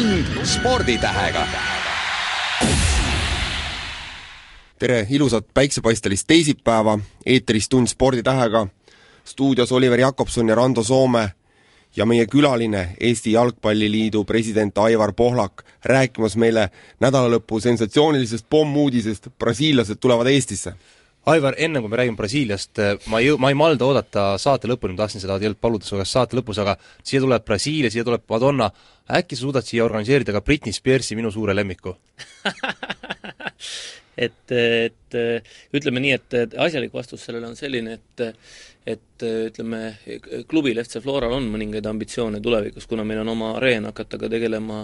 tund sporditähega. tere ilusat päiksepaistelist teisipäeva, eetris Tund sporditähega, stuudios Oliver Jakobson ja Rando Soome ja meie külaline, Eesti Jalgpalliliidu president Aivar Pohlak, rääkimas meile nädalalõpu sensatsioonilisest pommuudisest, brasiillased tulevad Eestisse Aivar, enne kui me räägime Brasiiliast, ma ei ma ei malda oodata saate lõpuni, ma tahtsin seda tegelikult paluda su käest saate lõpus, aga siia tuleb Brasiilia, siia tuleb Madonna, äkki sa suudad siia organiseerida ka Britney Spearsi, minu suure lemmiku et, et ütleme nii, et, et asjalik vastus sellele on selline, et et ütleme, klubil FC Floral on mõningaid ambitsioone tulevikus, kuna meil on oma areen, hakata ka tegelema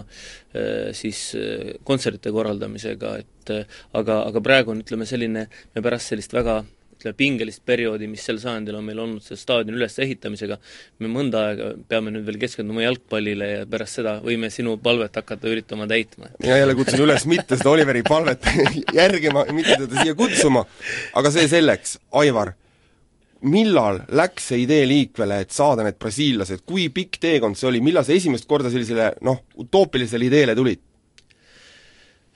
siis kontsertide korraldamisega, et aga, aga praegu on, ütleme, selline, me pärast sellist väga ütleme, pingelist perioodi, mis sel sajandil on meil olnud selle staadioni ülesehitamisega, me mõnda aega peame nüüd veel keskenduma jalgpallile ja pärast seda võime sinu palvet hakata üritama täitma. mina jälle kutsun üles mitte seda Oliveri palvet järgima, mitte teda siia kutsuma, aga see selleks, Aivar millal läks see idee liikvele, et saada need brasiillased, kui pikk teekond see oli, millal sa esimest korda sellisele noh, utoopilisele ideele tulid?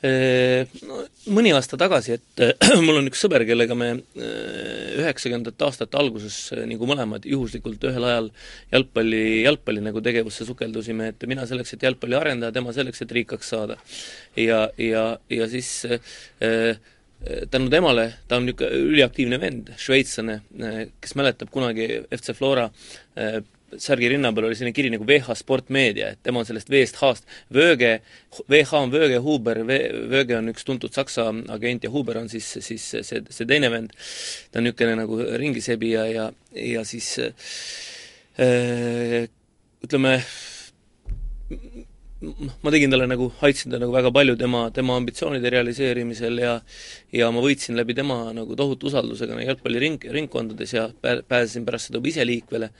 No mõni aasta tagasi, et mul on üks sõber, kellega me üheksakümnendate aastate alguses nagu mõlemad juhuslikult ühel ajal jalgpalli, jalgpalli nagu tegevusse sukeldusime, et mina selleks, et jalgpalli arendada, tema selleks, et rikkaks saada. ja, ja, ja siis äh, tänu temale, ta on niisugune üliaktiivne vend, šveitslane, kes mäletab kunagi FC Flora särgi rinna peal oli selline kiri nagu VH Sportmeedia, et tema on sellest V-st H-st, Vöge, VH on Vöge, Huber, Vöge on üks tuntud Saksa agent ja Huber on siis, siis see, see teine vend, ta on niisugune nagu ringisebija ja, ja siis äh, ütleme, noh, ma tegin talle nagu, aitasin ta nagu väga palju tema, tema ambitsioonide realiseerimisel ja ja ma võitsin läbi tema nagu tohutu usaldusega nagu jalgpalliring, ringkondades ja pää-, pääsesin pärast seda ise liikvele.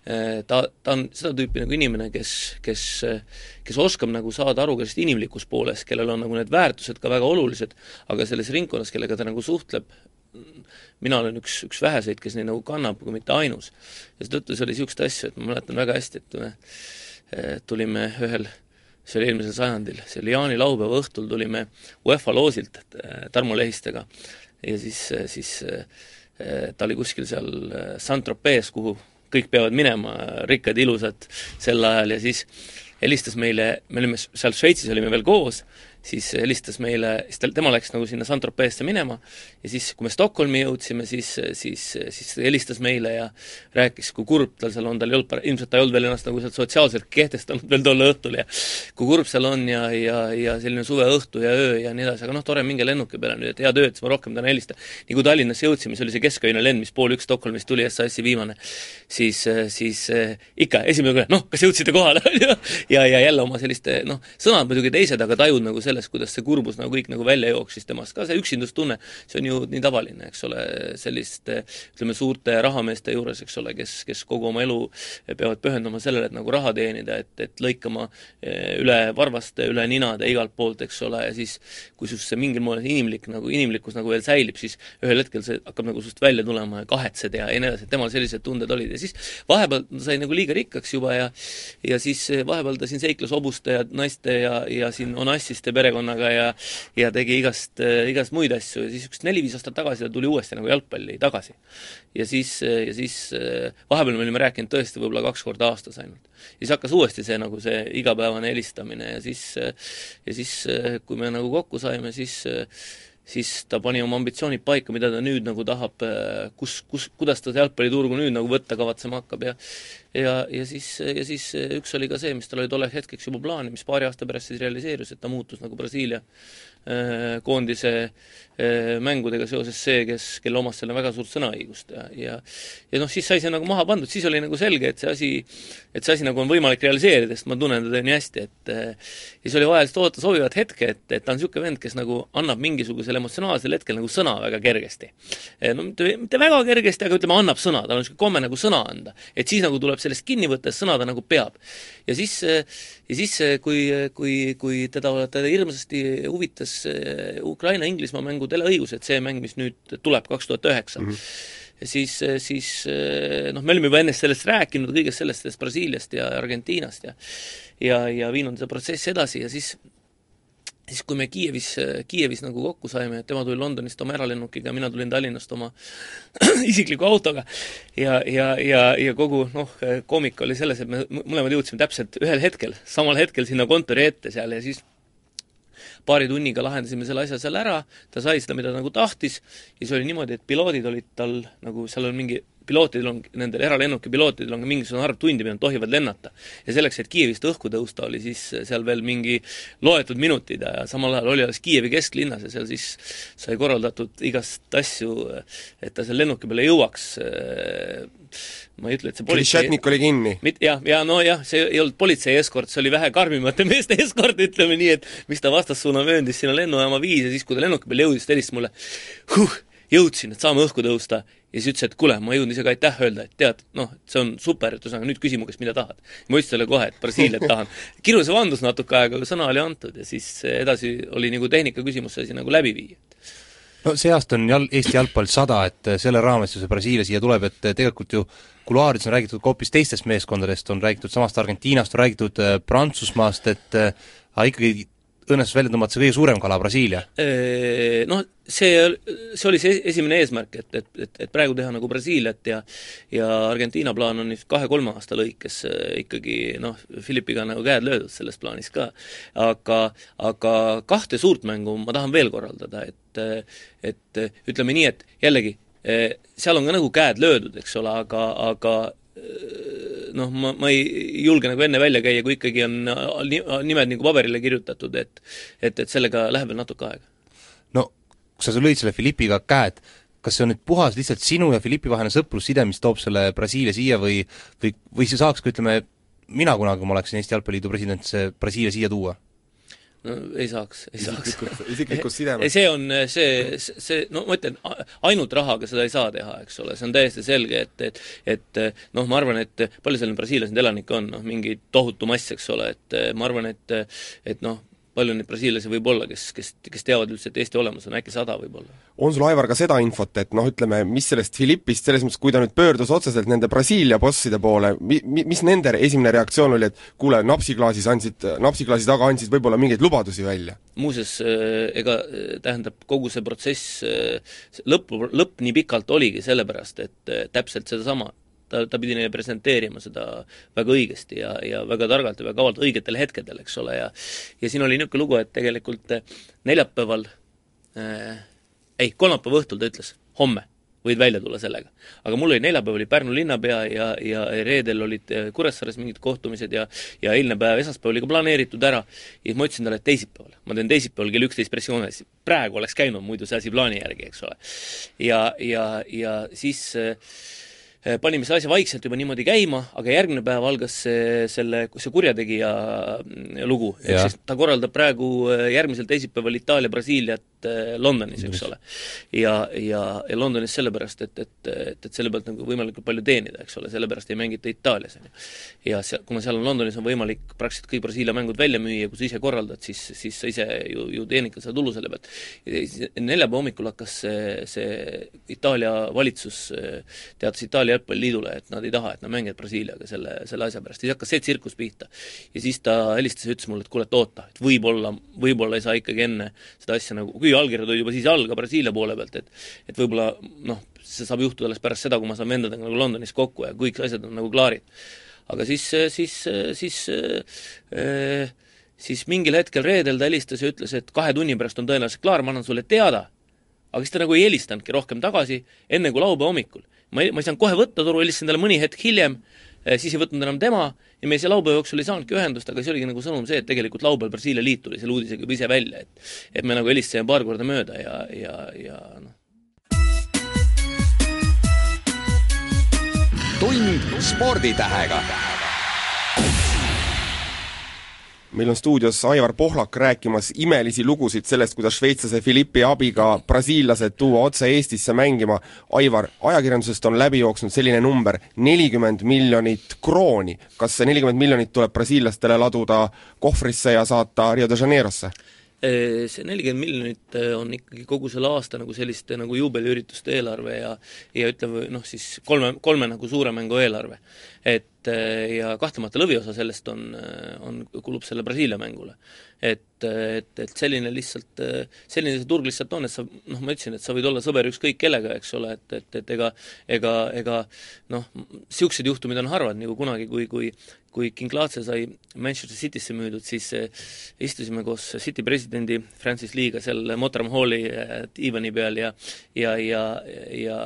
Ta, ta on seda tüüpi nagu inimene, kes, kes, kes oskab nagu saada aru ka sellest inimlikust poolest, kellel on nagu need väärtused ka väga olulised, aga selles ringkonnas, kellega ta nagu suhtleb, mina olen üks, üks väheseid, kes neid nagu kannab, kui mitte ainus. ja seetõttu see oli niisuguseid asju, et ma mäletan väga hästi, et me tulime ühel see oli eelmisel sajandil, see oli jaanilaupäeva õhtul, tulime UEFA loosilt Tarmo Lehistega ja siis, siis ta oli kuskil seal Saint-Tropez, kuhu kõik peavad minema, rikkad, ilusad sel ajal ja siis helistas meile, me olime seal Šveitsis olime veel koos, siis helistas meile, siis ta, tema läks nagu sinna Saint-Tropez'e minema ja siis, kui me Stockholmi jõudsime, siis, siis, siis helistas meile ja rääkis, kui kurb tal seal on, tal ei olnud, ilmselt ta ei olnud veel ennast nagu sealt sotsiaalselt kehtestanud veel tol õhtul ja kui kurb seal on ja, ja, ja selline suveõhtu ja öö ja nii edasi, aga noh, tore, minge lennuki peale nüüd, et head ööd, siis ma rohkem täna ei helista. nii kui Tallinnasse jõudsime, see oli see kesköine lend, mis pool üks Stockholmist tuli, SAS-i viimane, siis, siis ikka, esimene kõne, noh, kas jõudsite kohale, ja, ja jälle oma selliste noh, sõnad muidugi teised, aga tajud nagu sellest, kuidas see kurbus nagu kõik nagu välja jooksis temast, ka see üksindustunne, see on ju nii tavaline, eks ole, selliste ütleme, suurte rahameeste juures, eks ole, kes, kes kogu oma elu peavad pühendama sellele, et nagu raha teenida, et, et lõikama üle varvaste, üle ninade igalt poolt, eks ole, ja siis kui sinust see mingil moel inimlik nagu, inimlikkus nagu veel säilib, siis ühel hetkel see hakkab nagu sinust välja tulema ja kahetsed ja, ja nii edasi, et temal sellised tunded olid. Ja siis vahepeal ta sai nagu liiga rikkaks juba ja ja siis vahepeal ta siin seikles hobuste ja naiste ja, ja siin onassiste perekonnaga ja ja tegi igast, igast muid asju ja siis üks neli-viis aastat tagasi ta tuli uuesti nagu jalgpalli tagasi. ja siis, ja siis vahepeal me olime rääkinud tõesti võib-olla kaks korda aastas ainult. ja siis hakkas uuesti see nagu see igapäevane helistamine ja siis, ja siis kui me nagu kokku saime, siis siis ta pani oma ambitsioonid paika, mida ta nüüd nagu tahab, kus, kus, kuidas ta jalgpalliturgu nüüd nagu võtta kavatsema hakkab ja ja, ja siis, ja siis üks oli ka see, mis tal oli tolleks hetkeks juba plaan mis paari aasta pärast siis realiseerus, et ta muutus nagu Brasiilia koondise mängudega seoses see, kes, kelle omas seal väga suurt sõnaõigust ja, ja ja noh, siis sai see nagu maha pandud, siis oli nagu selge, et see asi, et see asi nagu on võimalik realiseerida, sest ma tunnen teda nii hästi, et ja siis oli vaja lihtsalt oodata sobivat hetke, et, et ta on niisugune vend, kes nagu annab mingisugusel emotsionaalsel hetkel nagu sõna väga kergesti. no mitte, mitte väga kergesti, aga ütleme, annab sõna, tal on niisugune komme nagu sõna anda. et siis nagu tuleb sellest kinni võtta, sõna ta nagu peab. ja siis, ja siis kui, kui, kui teda, teda hirmsasti huvitas Ukraina-Inglismaa mängu teleõigused, see mäng, mis nüüd tuleb kaks tuhat üheksa, siis, siis noh, me olime juba enne sellest rääkinud, kõigest sellest, sellest Brasiiliast ja Argentiinast ja ja, ja viinud seda protsessi edasi ja siis siis kui me Kiievis, Kiievis nagu kokku saime, et tema tuli Londonist oma eralennukiga, mina tulin Tallinnast oma isikliku autoga ja, ja, ja, ja kogu noh, koomika oli selles, et me mõlemad jõudsime täpselt ühel hetkel, samal hetkel sinna kontori ette seal ja siis paari tunniga lahendasime selle asja seal ära, ta sai seda, mida nagu tahtis, ja siis oli niimoodi, et piloodid olid tal nagu, seal on mingi pilootidel on, nendel eralennuki pilootidel on ka mingisugune arv tundi, mida nad tohivad lennata. ja selleks, et Kiievist õhku tõusta, oli siis seal veel mingi loetud minutid ja samal ajal oli alles Kiievi kesklinnas ja seal siis sai korraldatud igast asju, et ta seal lennuki peale jõuaks ma ei ütle, et see politsei oli kinni? jah, ja nojah, see ei olnud politsei eskort, see oli vähe karmimate meeste eskort, ütleme nii, et mis ta vastassuuna mööndis sinna lennujaama viis ja siis, kui ta lennuki peale jõudis, ta helistas mulle huh, jõudsin, et saame õhku tõusta ja siis ütles, et kuule, ma jõudnud ise ka aitäh öelda, et tead, noh, see on super, et ühesõnaga nüüd küsi mu käest, mida tahad. ma ütlesin talle kohe, et Brasiiliat tahan. kirjus vandus natuke aega, aga sõna oli antud ja siis edasi oli nagu tehnika küsimus see asi nagu läbi viia. no see aasta on jal-, Eesti jalgpall sada, et selle raames ju see Brasiilia siia tuleb, et tegelikult ju kuluaarides on räägitud ka hoopis teistest meeskondadest, on räägitud samast Argentiinast, on räägitud äh, Prantsusmaast, et äh, aga ikkagi õnnestus välja tõmmata see kõige suurem kala, Brasiilia? Noh, see, see oli see esimene eesmärk, et, et, et, et praegu teha nagu Brasiiliat ja ja Argentiina plaan on nüüd kahe-kolme aasta lõikes ikkagi noh, Philippiga nagu käed löödud selles plaanis ka. aga, aga kahte suurt mängu ma tahan veel korraldada, et et ütleme nii, et jällegi, seal on ka nagu käed löödud, eks ole, aga, aga noh, ma, ma ei julge nagu enne välja käia, kui ikkagi on nimed nagu paberile kirjutatud, et et, et sellega läheb veel natuke aega. no kui sa lõid selle Philippiga käed, kas see on nüüd puhas lihtsalt sinu ja Philippi vaheline sõprusside, mis toob selle Brasiilia siia või või, või see saaks ka ütleme, mina kunagi, kui ma oleksin Eesti Jalgpalliliidu president, see Brasiilia siia tuua? No ei saaks, ei saaks. isiklikus sidemes? see on see, see, no ma ütlen, ainult rahaga seda ei saa teha, eks ole, see on täiesti selge, et, et et noh, ma arvan, et palju seal brasiiliasi elanikke on, noh, mingi tohutu mass, eks ole, et ma arvan, et et noh, palju neid brasiillasi võib olla, kes, kes, kes teavad üldse, et Eesti olemas on, äkki sada võib-olla? on sul, Aivar, ka seda infot, et noh, ütleme, mis sellest Philippist, selles mõttes, kui ta nüüd pöördus otseselt nende Brasiilia bosside poole, mi-, mi-, mis nende esimene reaktsioon oli, et kuule, napsiklaasis andsid, napsiklaasi taga andsid võib-olla mingeid lubadusi välja? muuseas, äh, ega äh, tähendab, kogu see protsess, äh, lõpp, lõpp nii pikalt oligi sellepärast, et täpselt sedasama, ta, ta pidi neile presenteerima seda väga õigesti ja, ja väga targalt ja väga kavalalt õigetel hetkedel, eks ole, ja ja siin oli niisugune lugu, et tegelikult eh, neljapäeval äh,, ei, kolmapäeva õhtul ta ütles, homme võid välja tulla sellega. aga mul oli neljapäev oli Pärnu linnapea ja, ja reedel olid eh, Kuressaares mingid kohtumised ja ja eilne päev, esmaspäev oli ka planeeritud ära, ja siis ma ütlesin talle, et teisipäeval, ma teen teisipäeval kell üksteist pressikonverentsi, praegu oleks käinud muidu see asi plaani järgi, eks ole. ja, ja, ja siis Äh, panime selle asja vaikselt juba niimoodi käima, aga järgmine päev algas see, selle, see kurjategija mm, lugu, ehk siis ta korraldab praegu äh, järgmisel teisipäeval Itaalia-Brasiiliat äh, Londonis, eks ole. ja, ja, ja Londonis sellepärast, et, et, et, et selle pealt nagu võimalikult palju teenida, eks ole, sellepärast ei mängita Itaalias, on ju. ja seal, kuna seal on Londonis on võimalik praktiliselt kõik Brasiilia mängud välja müüa, kui sa ise korraldad, siis, siis sa ise ju, ju teenid ka seda tulu selle pealt. neljapäeva hommikul hakkas see, see Itaalia valitsus teatas Itaalia jalgpalliliidule, et nad ei taha, et nad mängivad Brasiiliaga selle, selle asja pärast, siis hakkas see tsirkus pihta. ja siis ta helistas ja ütles mulle, et kuule, et oota, et võib-olla, võib-olla ei saa ikkagi enne seda asja nagu, kuigi allkirjad olid juba siis all ka Brasiilia poole pealt, et et võib-olla noh, see saab juhtuda alles pärast seda, kui ma saan vendadega nagu Londonis kokku ja kõik asjad on nagu klaarid. aga siis, siis, siis äh, siis mingil hetkel reedel ta helistas ja ütles, et kahe tunni pärast on tõenäoliselt klaar, ma annan sulle teada. aga siis ta nagu ei helistanudki rohkem tagasi, enne kui laupäeva hommikul ma ei, ma ei saanud kohe võtta toru, helistasin talle mõni hetk hiljem, siis ei võtnud enam tema ja me selle laupäeva jooksul ei saanudki ühendust, aga see oligi nagu sõnum see, et tegelikult laupäeval Brasiilia liit tuli selle uudisega juba ise välja, et et me nagu helistasime paar korda mööda ja, ja, ja noh. tund sporditähega meil on stuudios Aivar Pohlak rääkimas imelisi lugusid sellest, kuidas šveitslase Philippi abiga brasiillased tuua otse Eestisse mängima. Aivar, ajakirjandusest on läbi jooksnud selline number, nelikümmend miljonit krooni. kas see nelikümmend miljonit tuleb brasiillastele laduda kohvrisse ja saata Rio de Janeirosse? see nelikümmend miljonit on ikkagi kogu selle aasta nagu selliste nagu juubeliürituste eelarve ja ja ütleme noh, siis kolme, kolme nagu suure mängu eelarve. Et ja kahtlemata lõviosa sellest on, on, kulub selle Brasiilia mängule. et, et, et selline lihtsalt, selline see turg lihtsalt on, et sa noh, ma ütlesin, et sa võid olla sõber ükskõik kellega, eks ole, et, et, et ega ega, ega noh, niisugused juhtumid on harvad, nagu kunagi, kui, kui kui King Laatse sai Manchester Citysse müüdud, siis eh, istusime koos City presidendi Francis Lee'ga seal Mottram Halli diivani peal ja ja, ja, ja ja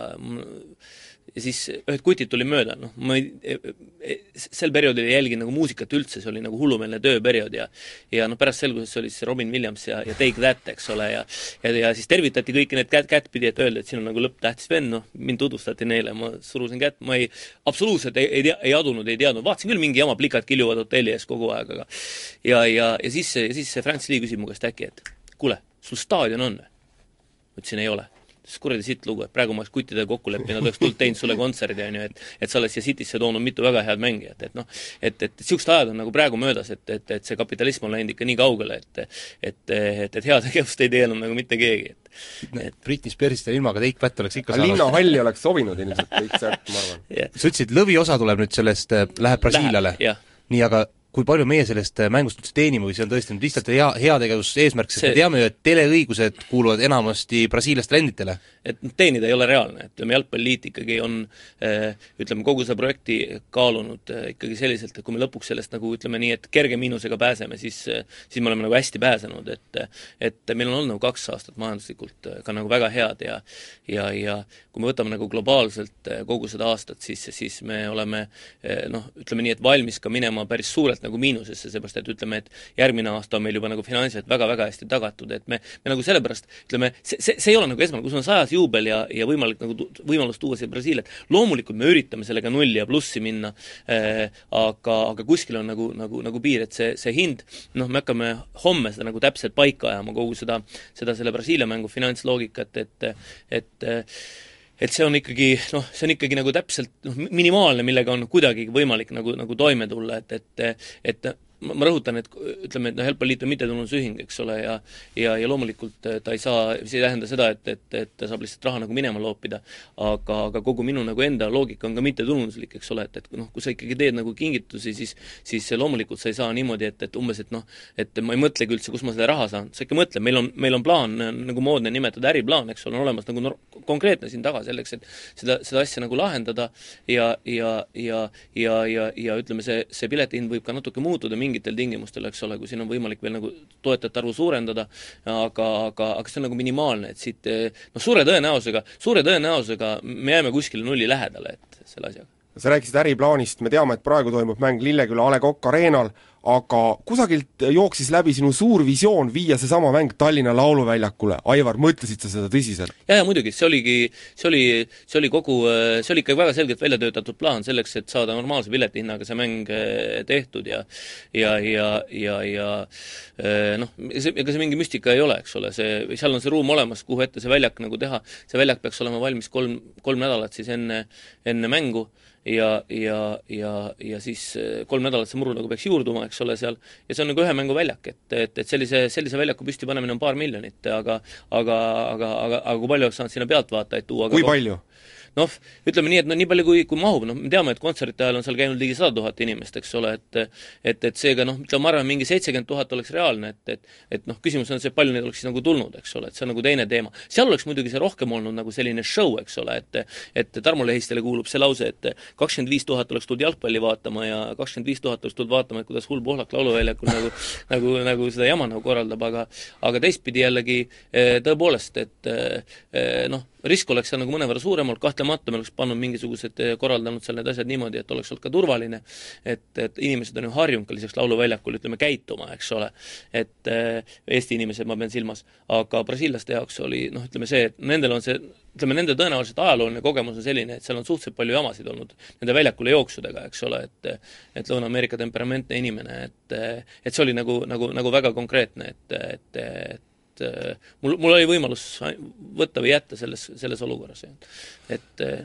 siis ühed kutid tulid mööda, noh, ma ei, e, e, sel perioodil ei jälginud nagu muusikat üldse, see oli nagu hullumeelne tööperiood ja ja noh, pärast selgus, et see oli siis Robin Williams ja, ja Take That, eks ole, ja ja, ja siis tervitati kõiki need kätt, kättpidi, et öelda, et siin on nagu lõpptähtis vend, noh, mind tutvustati neile, ma surusin kätt, ma ei, absoluutselt ei, ei tea, ei adunud, ei teadnud, vaatasin küll mingi jama, plikad kiljuvad hotelli ees kogu aeg, aga ja, ja, ja siis, ja siis see Franz Lee küsib mu käest äkki, et kuule, sul staadion on või? ma ütlesin, ei ole siis kuradi sitt lugu, et praegu ma oleks kuttidega kokku leppinud, oleks tulnud teinud sulle kontserdi, on ju, et et sa oled siia Citysse toonud mitu väga head mängijat, et noh, et, et niisugused ajad on nagu praegu möödas, et, et, et see kapitalism on läinud ikka nii kaugele, et et, et, et heategevust ei tee enam nagu mitte keegi, et et Britney Spearsist ja ilmaga Take That oleks ikka saanud. linnahalli oleks sobinud ilmselt Take That, ma arvan. Yeah.. sa ütlesid, lõviosa tuleb nüüd sellest, äh, läheb Brasiiliale. nii, aga kui palju meie sellest äh, mängust üldse teenime või see on tõesti nüüd lihtsalt hea, heategevuseesmärk, sest see... me teame ju, et teleõigused kuuluvad enamasti brasiillastele enditele? et noh, teenida ei ole reaalne, ütleme Jalgpalliliit ikkagi on äh, ütleme, kogu seda projekti kaalunud äh, ikkagi selliselt, et kui me lõpuks sellest nagu ütleme nii, et kerge miinusega pääseme, siis siis me oleme nagu hästi pääsenud, et et meil on olnud nagu kaks aastat majanduslikult ka nagu väga head ja ja, ja kui me võtame nagu globaalselt kogu seda aastat, siis, siis me oleme noh, ütleme nii, et valmis ka minema päris suurelt nagu miinusesse, seepärast et ütleme, et järgmine aasta on meil juba nagu finantsiliselt väga-väga hästi tagatud, et me, me nagu sellepärast ütleme, see, see, see ei ole nagu esmane, kui sul on sajas juubel ja, ja võimalik nagu võimalus tuua siia Brasiiliat, loomulikult me üritame sellega nulli ja plussi minna äh,, aga, aga kuskil on nagu, nagu, nagu piir, et see, see hind, noh, me hakkame homme seda nagu täpselt paika ajama, kogu seda, seda selle Brasiilia mängu finantsloogikat, et, et et see on ikkagi noh, see on ikkagi nagu täpselt noh, minimaalne, millega on kuidagi võimalik nagu, nagu toime tulla, et, et et ma rõhutan, et ütleme, et noh, Jalgpalliliit on mittetulundusühing, eks ole, ja ja, ja loomulikult äh, ta ei saa, see ei tähenda seda, et, et, et ta saab lihtsalt raha nagu minema loopida, aga, aga kogu minu nagu enda loogika on ka mittetulunduslik, eks ole, et, et noh, kui sa ikkagi teed nagu kingitusi, siis siis loomulikult sa ei saa niimoodi, et, et umbes, et noh, et ma ei mõtlegi üldse, kust ma selle raha saan, sa ikka mõtled, meil on, meil on plaan, nagu moodne nimetada, äriplaan, eks ole, on olemas nagu nor-, konkreetne siin taga selleks, et seda, seda asja nagu lahendada ja, ja, ja, ja, ja, ja ütleme, see, see piletihind võib ka natuke muutuda mingi mingitel tingimustel, eks ole, kui siin on võimalik veel nagu toetajate arvu suurendada, aga, aga, aga see on nagu minimaalne, et siit noh, suure tõenäosusega, suure tõenäosusega me jääme kuskile nulli lähedale, et selle asjaga. sa rääkisid äriplaanist, me teame, et praegu toimub mäng Lilleküla A Le Coq Arenal, aga kusagilt jooksis läbi sinu suur visioon viia seesama mäng Tallinna Lauluväljakule, Aivar, mõtlesid sa seda tõsiselt? jaa, jaa muidugi, see oligi, see oli, see oli kogu, see oli ikka väga selgelt välja töötatud plaan selleks, et saada normaalse piletihinnaga see mäng eh, tehtud ja ja, ja, ja, ja eh, noh, see, ega see mingi müstika ei ole, eks ole, see, seal on see ruum olemas, kuhu ette see väljak nagu teha, see väljak peaks olema valmis kolm, kolm nädalat siis enne, enne mängu ja, ja, ja, ja siis äh, kolm nädalat see muru nagu peaks juurduma, eks ole, seal, ja see on nagu ühe mängu väljak, et, et, et sellise, sellise väljaku püsti panemine on paar miljonit, aga aga, aga, aga, aga kui palju oleks saanud sinna pealtvaatajaid tuua kui palju? Noh, ütleme nii, et no nii palju, kui, kui mahub, noh, me teame, et kontserdite ajal on seal käinud ligi sada tuhat inimest, eks ole, et et, et seega noh, ütleme, ma arvan, mingi seitsekümmend tuhat oleks reaalne, et, et et noh, küsimus on see, palju neid oleks siis nagu tulnud, eks ole, et see on nagu teine teema. seal oleks muidugi see rohkem olnud nagu selline show, eks ole, et et Tarmo Lehistele kuulub see lause, et kakskümmend viis tuhat oleks tulnud jalgpalli vaatama ja kakskümmend viis tuhat oleks tulnud vaatama, et kuidas hull Pohlak lauluväljakul nagu nagu, nagu seda jama nagu korraldab, aga aga teistpidi jällegi eh, tõepoolest, et eh, noh, risk oleks seal nagu mõnevõrra suurem olnud, kahtlemata me oleks pannud mingisugused, eh, korraldanud seal need asjad niimoodi, et oleks olnud ka turvaline, et, et inimesed on ju harjunud ka lisaks lauluväljakul, ütleme, käituma, eks ole, et äh, Eesti inimesed ma pean silmas, aga brasiillaste jaoks oli noh, ütleme see, et nendel on see ütleme, nende tõenäoliselt ajalooline kogemus on selline, et seal on suhteliselt palju jamasid olnud nende väljakule jooksudega, eks ole, et et Lõuna-Ameerika temperamentne inimene, et et see oli nagu, nagu, nagu väga konkreetne, et, et, et et äh, mul, mul oli võimalus võtta või jätta selles, selles olukorras, et äh,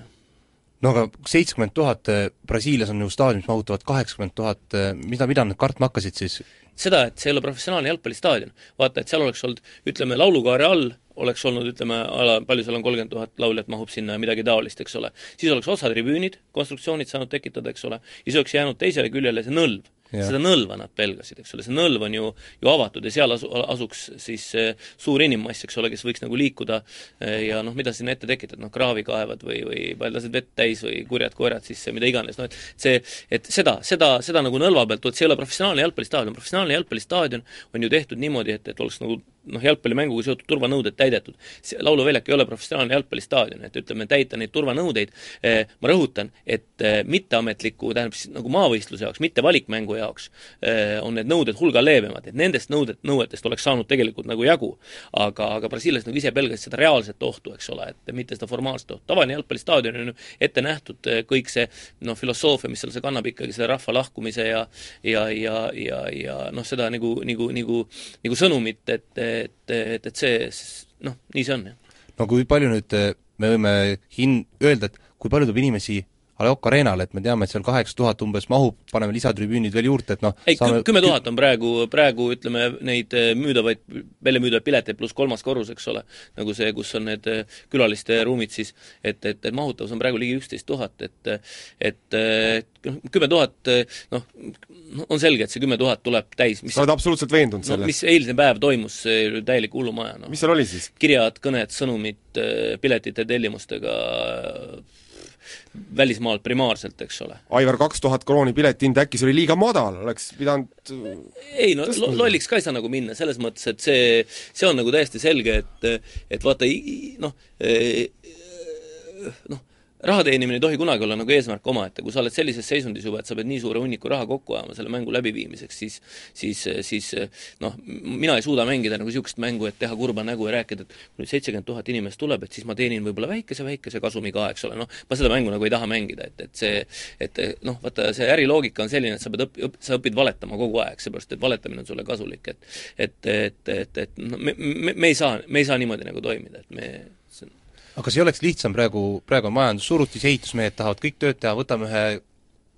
no aga seitsekümmend tuhat, Brasiilias on ju staadion, mis mahutavad kaheksakümmend tuhat, mida, mida nad kartma hakkasid siis? seda, et see ei ole professionaalne jalgpallistaadion. vaata, et seal oleks olnud, ütleme, laulukaare all oleks olnud, ütleme, ala, palju seal on, kolmkümmend tuhat lauljat mahub sinna ja midagi taolist, eks ole. siis oleks otsatribüünid, konstruktsioonid saanud tekitada, eks ole, siis oleks jäänud teisele küljele see nõlv Ja. Seda nõlva nad pelgasid, eks ole, see nõlv on ju, ju avatud ja seal asu, asuks siis eh, suur inimmass, eks ole, kes võiks nagu liikuda eh, ja noh, mida sinna ette tekitad, noh kraavi kaevad või, või lased vett täis või kurjad koerad sisse, mida iganes, noh et see, et seda, seda, seda nagu nõlva pealt, vot see ei ole professionaalne jalgpallistaadion, professionaalne jalgpallistaadion on ju tehtud niimoodi, et, et oleks nagu noh, jalgpallimänguga seotud turvanõuded täidetud. lauluväljak ei ole professionaalne jalgpallistaadion, et ütleme, täita neid turvanõudeid eh,, ma rõhutan, et eh, mitteametliku, tähendab siis nagu maavõistluse jaoks, mitte valikmängu jaoks eh,, on need nõuded hulga leebemad, et nendest nõudet, nõuetest oleks saanud tegelikult nagu jagu. aga, aga brasiillased nagu ise pelgasid seda reaalset ohtu, eks ole, et mitte seda formaalset ohtu. tavaline jalgpallistaadion on ju ette nähtud kõik see noh, filosoofia, mis seal see kannab ikkagi selle rahva lahkumise ja ja, ja, ja, ja noh, seda nagu, nagu, nagu, nagu sõnumit, et et, et, et see noh, nii see on, no kui palju nüüd me võime hin-, öelda, et kui palju tuleb inimesi Aleok Arenale, et me teame, et seal kaheksa tuhat umbes mahub, paneme lisatribüünid veel juurde, et noh ei saame..., kümme tuhat on praegu, praegu ütleme, neid eh, müüdavaid, välja müüdavaid pileteid pluss kolmas korrus, eks ole, nagu see, kus on need eh, külaliste ruumid siis, et, et, et mahutavus on praegu ligi üksteist tuhat, et et noh, kümme tuhat, noh, on selge, et see kümme tuhat tuleb täis, mis sa oled absoluutselt veendunud selles no,? mis eilne päev toimus, see täielik hullumaja, noh. mis seal oli siis? kirjad, kõned, sõnumid, piletite tellimustega välismaalt primaarselt, eks ole. Aivar, kaks tuhat krooni piletihind, äkki see oli liiga madal, oleks pidanud ei no tõstma. lolliks ka ei saa nagu minna, selles mõttes, et see, see on nagu täiesti selge, et et vaata noh, noh, raha teenimine ei tohi kunagi olla nagu eesmärk omaette, kui sa oled sellises seisundis juba, et sa pead nii suure hunniku raha kokku ajama selle mängu läbiviimiseks, siis siis, siis noh, mina ei suuda mängida nagu niisugust mängu, et teha kurba nägu ja rääkida, et kui nüüd seitsekümmend tuhat inimest tuleb, et siis ma teenin võib-olla väikese-väikese kasumi ka, eks ole, noh, ma seda mängu nagu ei taha mängida, et, et see et noh, vaata, see äriloogika on selline, et sa pead õpp-, õpp-, sa õpid valetama kogu aeg, seepärast et valetamine on sulle kasulik, et et, et, et, et noh, me, me, me ei saa, me ei saa niimoodi nagu toimida, et me aga kas ei oleks lihtsam praegu, praegu on majandus surutis, ehitusmehed tahavad kõik tööd teha, võtame ühe,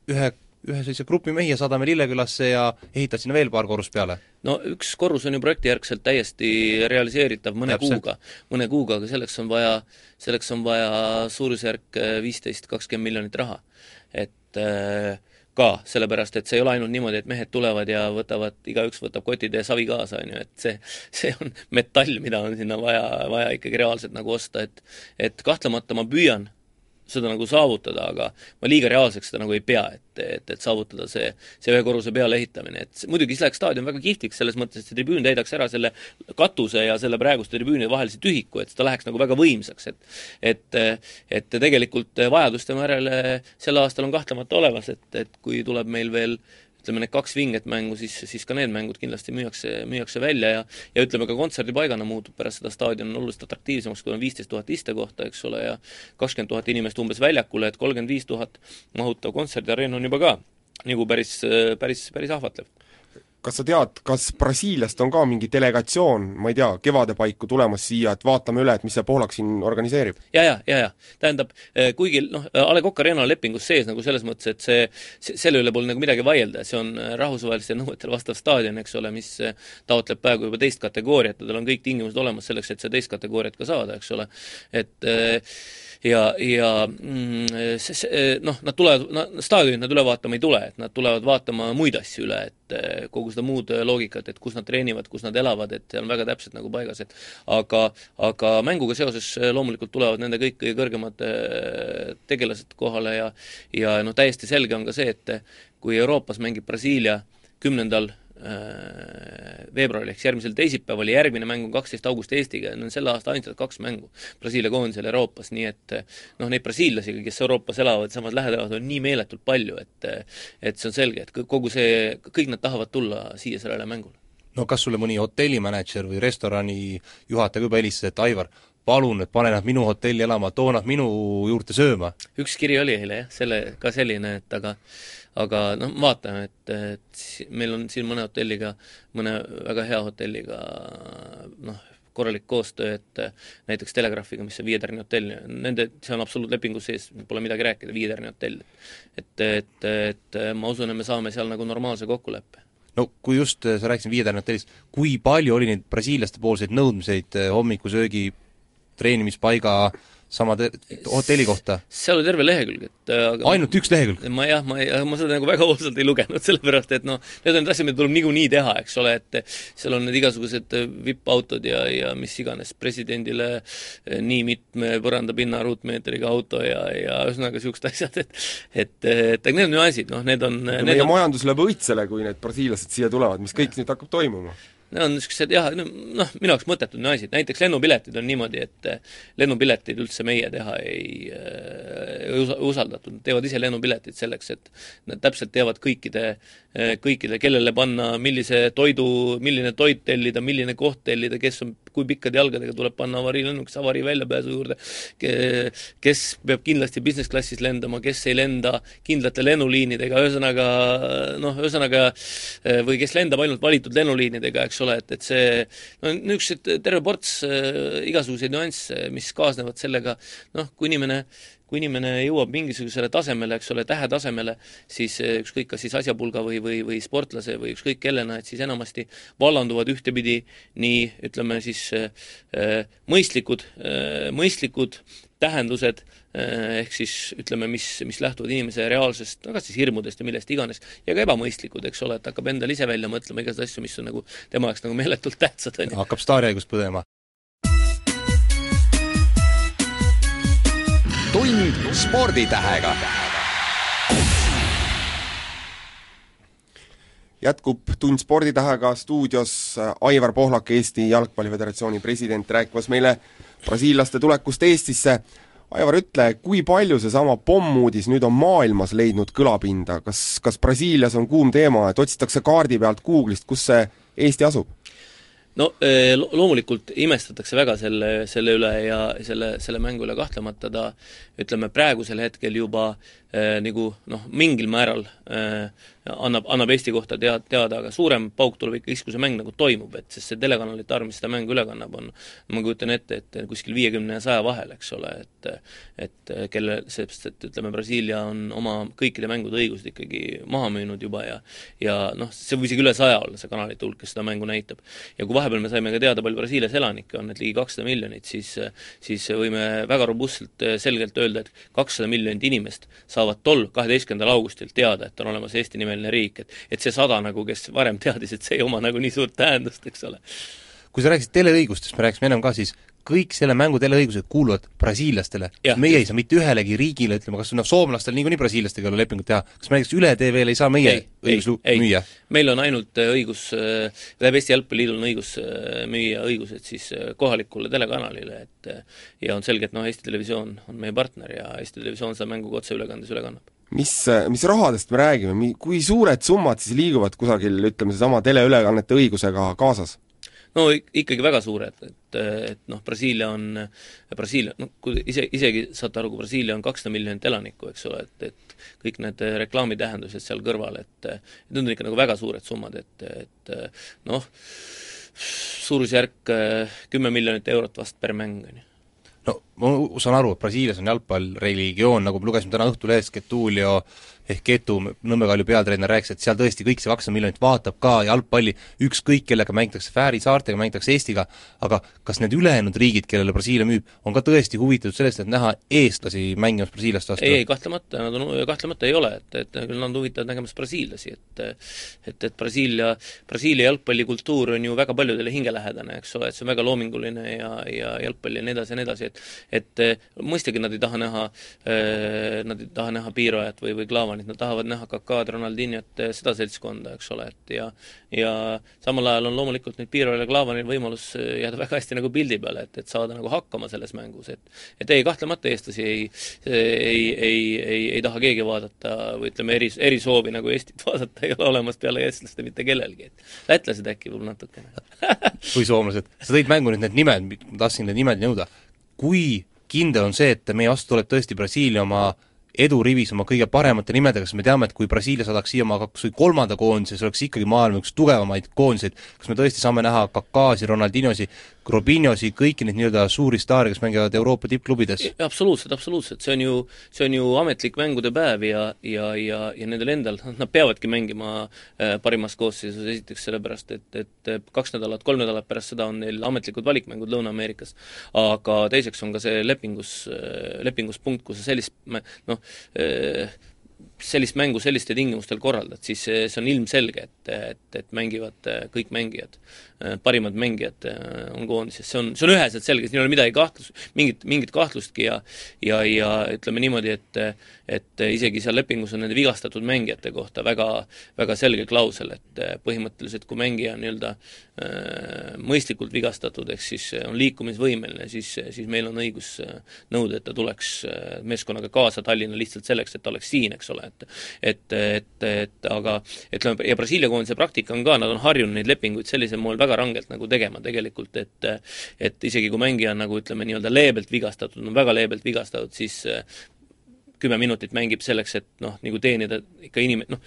ühe ühe sellise grupi mehi ja saadame Lillekülasse ja ehitad sinna veel paar korrust peale? no üks korrus on ju projektijärgselt täiesti realiseeritav mõne Täpselt. kuuga, mõne kuuga, aga selleks on vaja, selleks on vaja suurusjärk viisteist, kakskümmend miljonit raha. et äh, ka, sellepärast et see ei ole ainult niimoodi, et mehed tulevad ja võtavad, igaüks võtab kotitäie savi kaasa, on ju, et see, see on metall, mida on sinna vaja, vaja ikkagi reaalselt nagu osta, et et kahtlemata ma püüan seda nagu saavutada, aga ma liiga reaalseks seda nagu ei pea, et, et, et saavutada see, see ühe korruse peale ehitamine, et muidugi siis läheks staadion väga kihvtiks, selles mõttes, et see tribüün täidaks ära selle katuse ja selle praeguste tribüünide vahelise tühiku, et ta läheks nagu väga võimsaks, et et et tegelikult vajaduste järele sel aastal on kahtlemata olemas, et, et kui tuleb meil veel ütleme, need kaks vinget mängu, siis, siis ka need mängud kindlasti müüakse, müüakse välja ja ja ütleme, ka kontserdipaigana muutub pärast seda staadion oluliselt atraktiivsemaks, kui on viisteist tuhat istekohta, eks ole, ja kakskümmend tuhat inimest umbes väljakule, et kolmkümmend viis tuhat mahutav kontserdiareen on juba ka nagu päris, päris, päris ahvatlev kas sa tead, kas Brasiiliast on ka mingi delegatsioon, ma ei tea, kevade paiku tulemas siia, et vaatame üle, et mis see Poolak siin organiseerib? ja, ja, ja, ja. Tähendab, eh, kuigi noh, A Le Coq Arena on lepingus sees nagu selles mõttes, et see, selle üle pole nagu midagi vaielda, see on eh, rahvusvahelistele nõuetele vastav staadion, eks ole, mis eh, taotleb praegu juba teist kategooriat ja tal on kõik tingimused olemas selleks, et see teist kategooriat ka saada, eks ole, et ja, ja mm, noh, nad tulevad, staadionit nad üle vaatama ei tule, et nad tulevad vaatama muid asju üle, et kogu kogu seda muud äh, loogikat, et kus nad treenivad, kus nad elavad, et see on väga täpselt nagu paigas, et aga, aga mänguga seoses äh, loomulikult tulevad nende kõik kõige kõrgemad tegelased kohale ja ja noh, täiesti selge on ka see, et kui Euroopas mängib Brasiilia kümnendal veebruaril ehk järgmisel teisipäeval ja järgmine mäng on kaksteist august Eestiga ja need on selle aasta ainsad kaks mängu Brasiilia koondisel Euroopas, nii et noh, neid brasiillasi, kes Euroopas elavad, samas lähedal elavad, on nii meeletult palju, et et see on selge, et kogu see, kõik nad tahavad tulla siia sellele mängule. no kas sulle mõni hotellimänedžer või restorani juhataja juba helistas, et Aivar, palun, et pane nad minu hotelli elama, too nad minu juurde sööma? üks kiri oli eile jah, selle, ka selline, et aga aga noh, vaatame, et, et meil on siin mõne hotelliga, mõne väga hea hotelliga noh, korralik koostöö, et näiteks Telegraafiga, mis on Viie tärni hotell, nende, see on absoluutlepingus sees, pole midagi rääkida, Viie tärni hotell. et, et, et ma usun, et me saame seal nagu normaalse kokkuleppe no kui just sa rääkisid Viie tärni hotellist, kui palju oli neid brasiillaste poolseid nõudmiseid hommikusöögi, treenimispaiga äh, sama te-, hotelli kohta? seal oli terve lehekülg, et äh, aga ainult üks lehekülg? ma jah, ma ei, ma seda nagu väga hoolsalt ei lugenud, sellepärast et noh, need on need asjad, mida tuleb niikuinii teha, eks ole, et seal on need igasugused äh, VIP-autod ja, ja mis iganes, presidendile äh, nii mitme põrandapinna ruutmeetriga auto ja, ja ühesõnaga niisugused asjad, et et, et aga need on nüansid, noh, need on meie on... majandus lööb õitsele, kui need brasiillased siia tulevad, mis kõik ja. nüüd hakkab toimuma Need on niisugused jah, noh, minu jaoks mõttetud nüansid, näiteks lennupiletid on niimoodi, et eh, lennupileteid üldse meie teha ei äh, usaldatud, nad teevad ise lennupiletid selleks, et nad täpselt teavad kõikide, eh, kõikide, kellele panna, millise toidu, milline toit tellida, milline koht tellida, kes on, kui pikkade jalgadega tuleb panna avariilennukisse avarii väljapääsu juurde, kes peab kindlasti business klassis lendama, kes ei lenda kindlate lennuliinidega, ühesõnaga noh, ühesõnaga või kes lendab ainult valitud lennuliinidega, eks ole, et, et see no niisugused terve ports äh, igasuguseid nüansse, mis kaasnevad sellega, noh, kui inimene kui inimene jõuab mingisugusele tasemele, eks ole, tähetasemele, siis äh, ükskõik, kas siis asjapulga või, või, või sportlase või ükskõik kellena, et siis enamasti vallanduvad ühtepidi nii ütleme siis äh, mõistlikud äh,, mõistlikud tähendused äh,, ehk siis ütleme, mis, mis lähtuvad inimese reaalsest, no kas siis hirmudest ja millest iganes, ja ka ebamõistlikud, eks ole, et hakkab endale ise välja mõtlema igasuguseid asju, mis on nagu tema jaoks nagu meeletult tähtsad, on ju. hakkab staarihaigust põdema tund sporditähega. jätkub Tund sporditähega stuudios Aivar Pohlak, Eesti Jalgpalliföderatsiooni president, rääkimas meile brasiillaste tulekust Eestisse. Aivar, ütle, kui palju seesama pommuudis nüüd on maailmas leidnud kõlapinda, kas, kas Brasiilias on kuum teema, et otsitakse kaardi pealt Google'ist, kus see Eesti asub? No eh, loomulikult imestatakse väga selle, selle üle ja selle, selle mängu üle kahtlemata ta ütleme, praegusel hetkel juba äh, nagu noh, mingil määral äh, annab, annab Eesti kohta tead-, teada, aga suurem pauk tuleb ikka siis, kui see mäng nagu toimub, et sest see telekanalite arv, mis seda mängu üle kannab, on ma kujutan ette, et kuskil viiekümne ja saja vahel, eks ole, et et kelle, sest et ütleme, Brasiilia on oma kõikide mängude õigused ikkagi maha müünud juba ja ja noh, see võib isegi üle saja olla, see kanalite hulk, kes seda mängu näitab. ja kui vahepeal me saime ka teada, palju Brasiilias elanikke on, et ligi kakssada miljonit, siis siis võime väga robustselt selgelt öelda, et kakssada miljonit inimest saavad tol kaheteistkümnendal augustil teada, et on olemas Eesti-nimeline riik, et et see sada nagu, kes varem teadis, et see ei oma nagu nii suurt tähendust, eks ole. Kui sa rääkisid teleõigustest, me rääkisime ennem ka, siis kõik selle mängu teleõigused kuuluvad brasiillastele. meie ei saa mitte ühelegi riigile, ütleme kas noh, soomlastel niikuinii brasiillastega ei ole lepingut teha, kas me näiteks üle TV-le ei saa meie ei, õigus ei, müüa? meil on ainult äh, õigus, äh, läbi Eesti Jalgpalliliidul on õigus äh, müüa õigused siis kohalikule telekanalile, et ja on selge, et noh, Eesti Televisioon on meie partner ja Eesti Televisioon seda mängu ka otseülekandes üle kannab mis, mis rahadest me räägime, kui suured summad siis liiguvad kusagil, ütleme, seesama teleülekannete õigusega kaasas? No ikkagi väga suured, et, et noh, Brasiilia on, Brasiilia, noh, kui ise, isegi saate aru, kui Brasiilia on kakssada miljonit elanikku, eks ole, et, et kõik need reklaamitähendused seal kõrval, et need on ikka nagu väga suured summad, et, et noh, suurusjärk kümme miljonit eurot vast per mäng, on ju. No ma saan aru, et Brasiilias on jalgpall religioon, nagu me lugesime täna Õhtulehest, Getulio ehk Ketu, Nõmme Kalju peatreener, rääkis, et seal tõesti kõik see kakssada miljonit vaatab ka jalgpalli, ükskõik kellega mängitakse, Fääri saartega mängitakse Eestiga, aga kas need ülejäänud riigid, kellele Brasiilia müüb, on ka tõesti huvitatud sellest, et näha eestlasi mängimas Brasiiliast vastu? ei kahtlemata, nad on, kahtlemata ei ole, et, et küll nad on huvitatud nägemas brasiillasi, et et, et Brasiilia, Brasiilia jalgpallikultuur on ju väga paljudele hingelähedane, eks ole, et see on väga loominguline ja, ja jalgpall ja nii edasi ja nii edasi, et et mõistagi nad ei taha näha, nad ei taha näha Piirojat või, või Klaavani, et nad tahavad näha Kakaad, Ronaldinhot, eh, seda seltskonda, eks ole, et ja ja samal ajal on loomulikult nüüd Piirol ja Klaavanil võimalus eh, jääda väga hästi nagu pildi peale, et, et saada nagu hakkama selles mängus, et et ei, kahtlemata eestlasi ei, ei, ei, ei, ei taha keegi vaadata või ütleme, eri, erisoovi nagu Eestit vaadata ei ole olemas peale eestlaste mitte kellelgi, et lätlased äkki võib-olla natukene või soomlased. sa tõid mängu nüüd need nimed, ma tahtsin need nimed nõuda. Kui kindel on see, et meie vastu tuleb tõesti Brasiilia oma edurivis oma kõige paremate nimedega, sest me teame, et kui Brasiilia saadaks siia oma kas või kolmanda koondise, see oleks ikkagi maailma üks tugevamaid koondiseid, kas me tõesti saame näha Kakasi, Ronaldinhosi, Robinhosi, kõiki neid nii-öelda suuri staare, kes mängivad Euroopa tippklubides? absoluutselt, absoluutselt, see on ju, see on ju ametlik mängude päev ja, ja, ja, ja nendel endal, nad peavadki mängima äh, parimas koosseisus, esiteks sellepärast, et, et kaks nädalat, kolm nädalat pärast seda on neil ametlikud valikmängud Lõuna-Ameerikas. aga teiseks on ka see lepingus, äh, lepingus punkt, kus sa sellist noh, äh, sellist mängu sellistel tingimustel korraldad, siis see, on ilmselge, et, et, et mängivad kõik mängijad Äh, parimad mängijad äh, on koondises, see on, see on üheselt selge, siin ei ole midagi kahtlus, mingit, mingit kahtlustki ja ja, ja ütleme niimoodi, et et isegi seal lepingus on nende vigastatud mängijate kohta väga, väga selge klausel, et põhimõtteliselt kui mängija on nii-öelda äh, mõistlikult vigastatud, ehk siis on liikumisvõimeline, siis, siis meil on õigus nõuda, et ta tuleks meeskonnaga kaasa Tallinna lihtsalt selleks, et ta oleks siin, eks ole, et et, et, et aga ütleme, ja Brasiilia koondise praktika on ka, nad on harjunud neid lepinguid sellisel moel väga rangelt nagu tegema tegelikult, et et isegi kui mängija on nagu ütleme, nii-öelda leebelt vigastatud, no väga leebelt vigastatud, siis kümme minutit mängib selleks, et noh, nagu teenida ikka inim-, noh,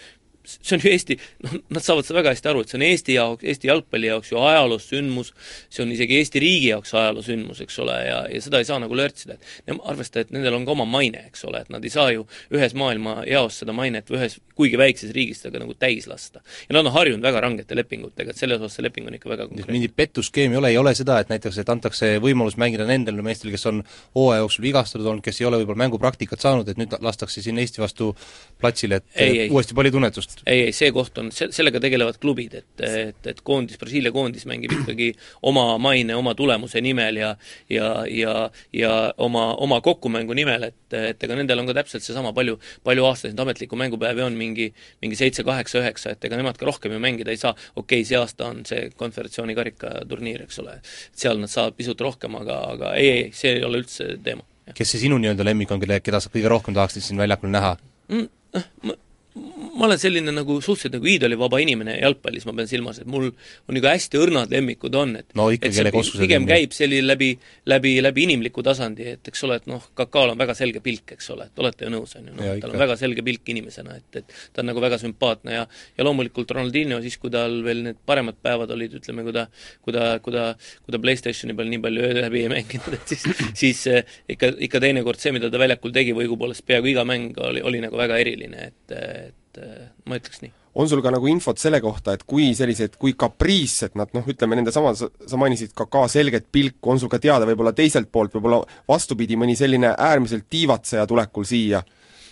see on ju Eesti, noh, nad saavad seda väga hästi aru, et see on Eesti jaoks, Eesti jalgpalli jaoks ju ajaloosündmus, see on isegi Eesti riigi jaoks ajaloosündmus, eks ole, ja, ja seda ei saa nagu lörtsida, et arvestada, et nendel on ka oma maine, eks ole, et nad ei saa ju ühes maailma jaos seda mainet või ühes kuigi väikses riigis seda nagu täis lasta. ja nad on harjunud väga rangete lepingutega, et selles osas see leping on ikka väga konkreetne. mingit pettusskeemi ei ole, ei ole seda, et näiteks, et antakse võimalus mängida nendele meestele, kes on hooaja jooksul vigastatud olnud, kes ei ole võib-olla mängupraktikat saanud, et nüüd lastakse siin Eesti vastu platsile, et ei, ei. uuesti pallitunnetust just. Ei, ei, see koht on, se-, sellega tegelevad klubid, et, et, et koondis, Brasiilia koondis mängib ikkagi oma maine, oma tulemuse nimel ja ja, ja, ja oma, oma kokkumängu nimel, et, et ega nendel on ka täpselt seesama, palju, palju aastaseid ametlikku mängupäevi on, mingi, mingi seitse, kaheksa, üheksa, et ega nemad ka rohkem ju mängida ei saa, okei okay,, see aasta on see konföderatsiooni karikaturniir, eks ole, seal nad saavad pisut rohkem, aga, aga ei, ei, see ei ole üldse teema. kes see sinu nii-öelda lemmik on, kelle, keda sa kõige rohkem tahaksid siin väljakul näha mm,? ma, ma olen selline nagu suhteliselt nagu iidolivaba inimene jalgpallis, ma pean silmas, et mul on nagu hästi õrnad lemmikud on, et no ikka, kellega oskused pigem käib selline läbi, läbi, läbi inimliku tasandi, et eks ole, et noh, Kakaol on väga selge pilk, eks ole, et olete ju nõus, on ju, noh, tal on väga selge pilk inimesena, et, et ta on nagu väga sümpaatne ja ja loomulikult Ronaldinho siis, kui tal veel need paremad päevad olid, ütleme, kui ta kui ta, kui ta, kui ta PlayStationi peal nii palju öö läbi ei mänginud, et siis siis eh, ikka, ikka teinekord see, mida ta väljakul tegi või õigupoolest peaaegu iga mäng oli, oli nagu väga eriline, et, et äh, ma ütleks nii. on sul ka nagu infot selle kohta, et kui sellised, kui kapriissed nad noh, ütleme nende sama, sa mainisid ka ka selget pilku, on sul ka teada võib-olla teiselt poolt, võib-olla vastupidi, mõni selline äärmiselt tiivatseja tulekul siia,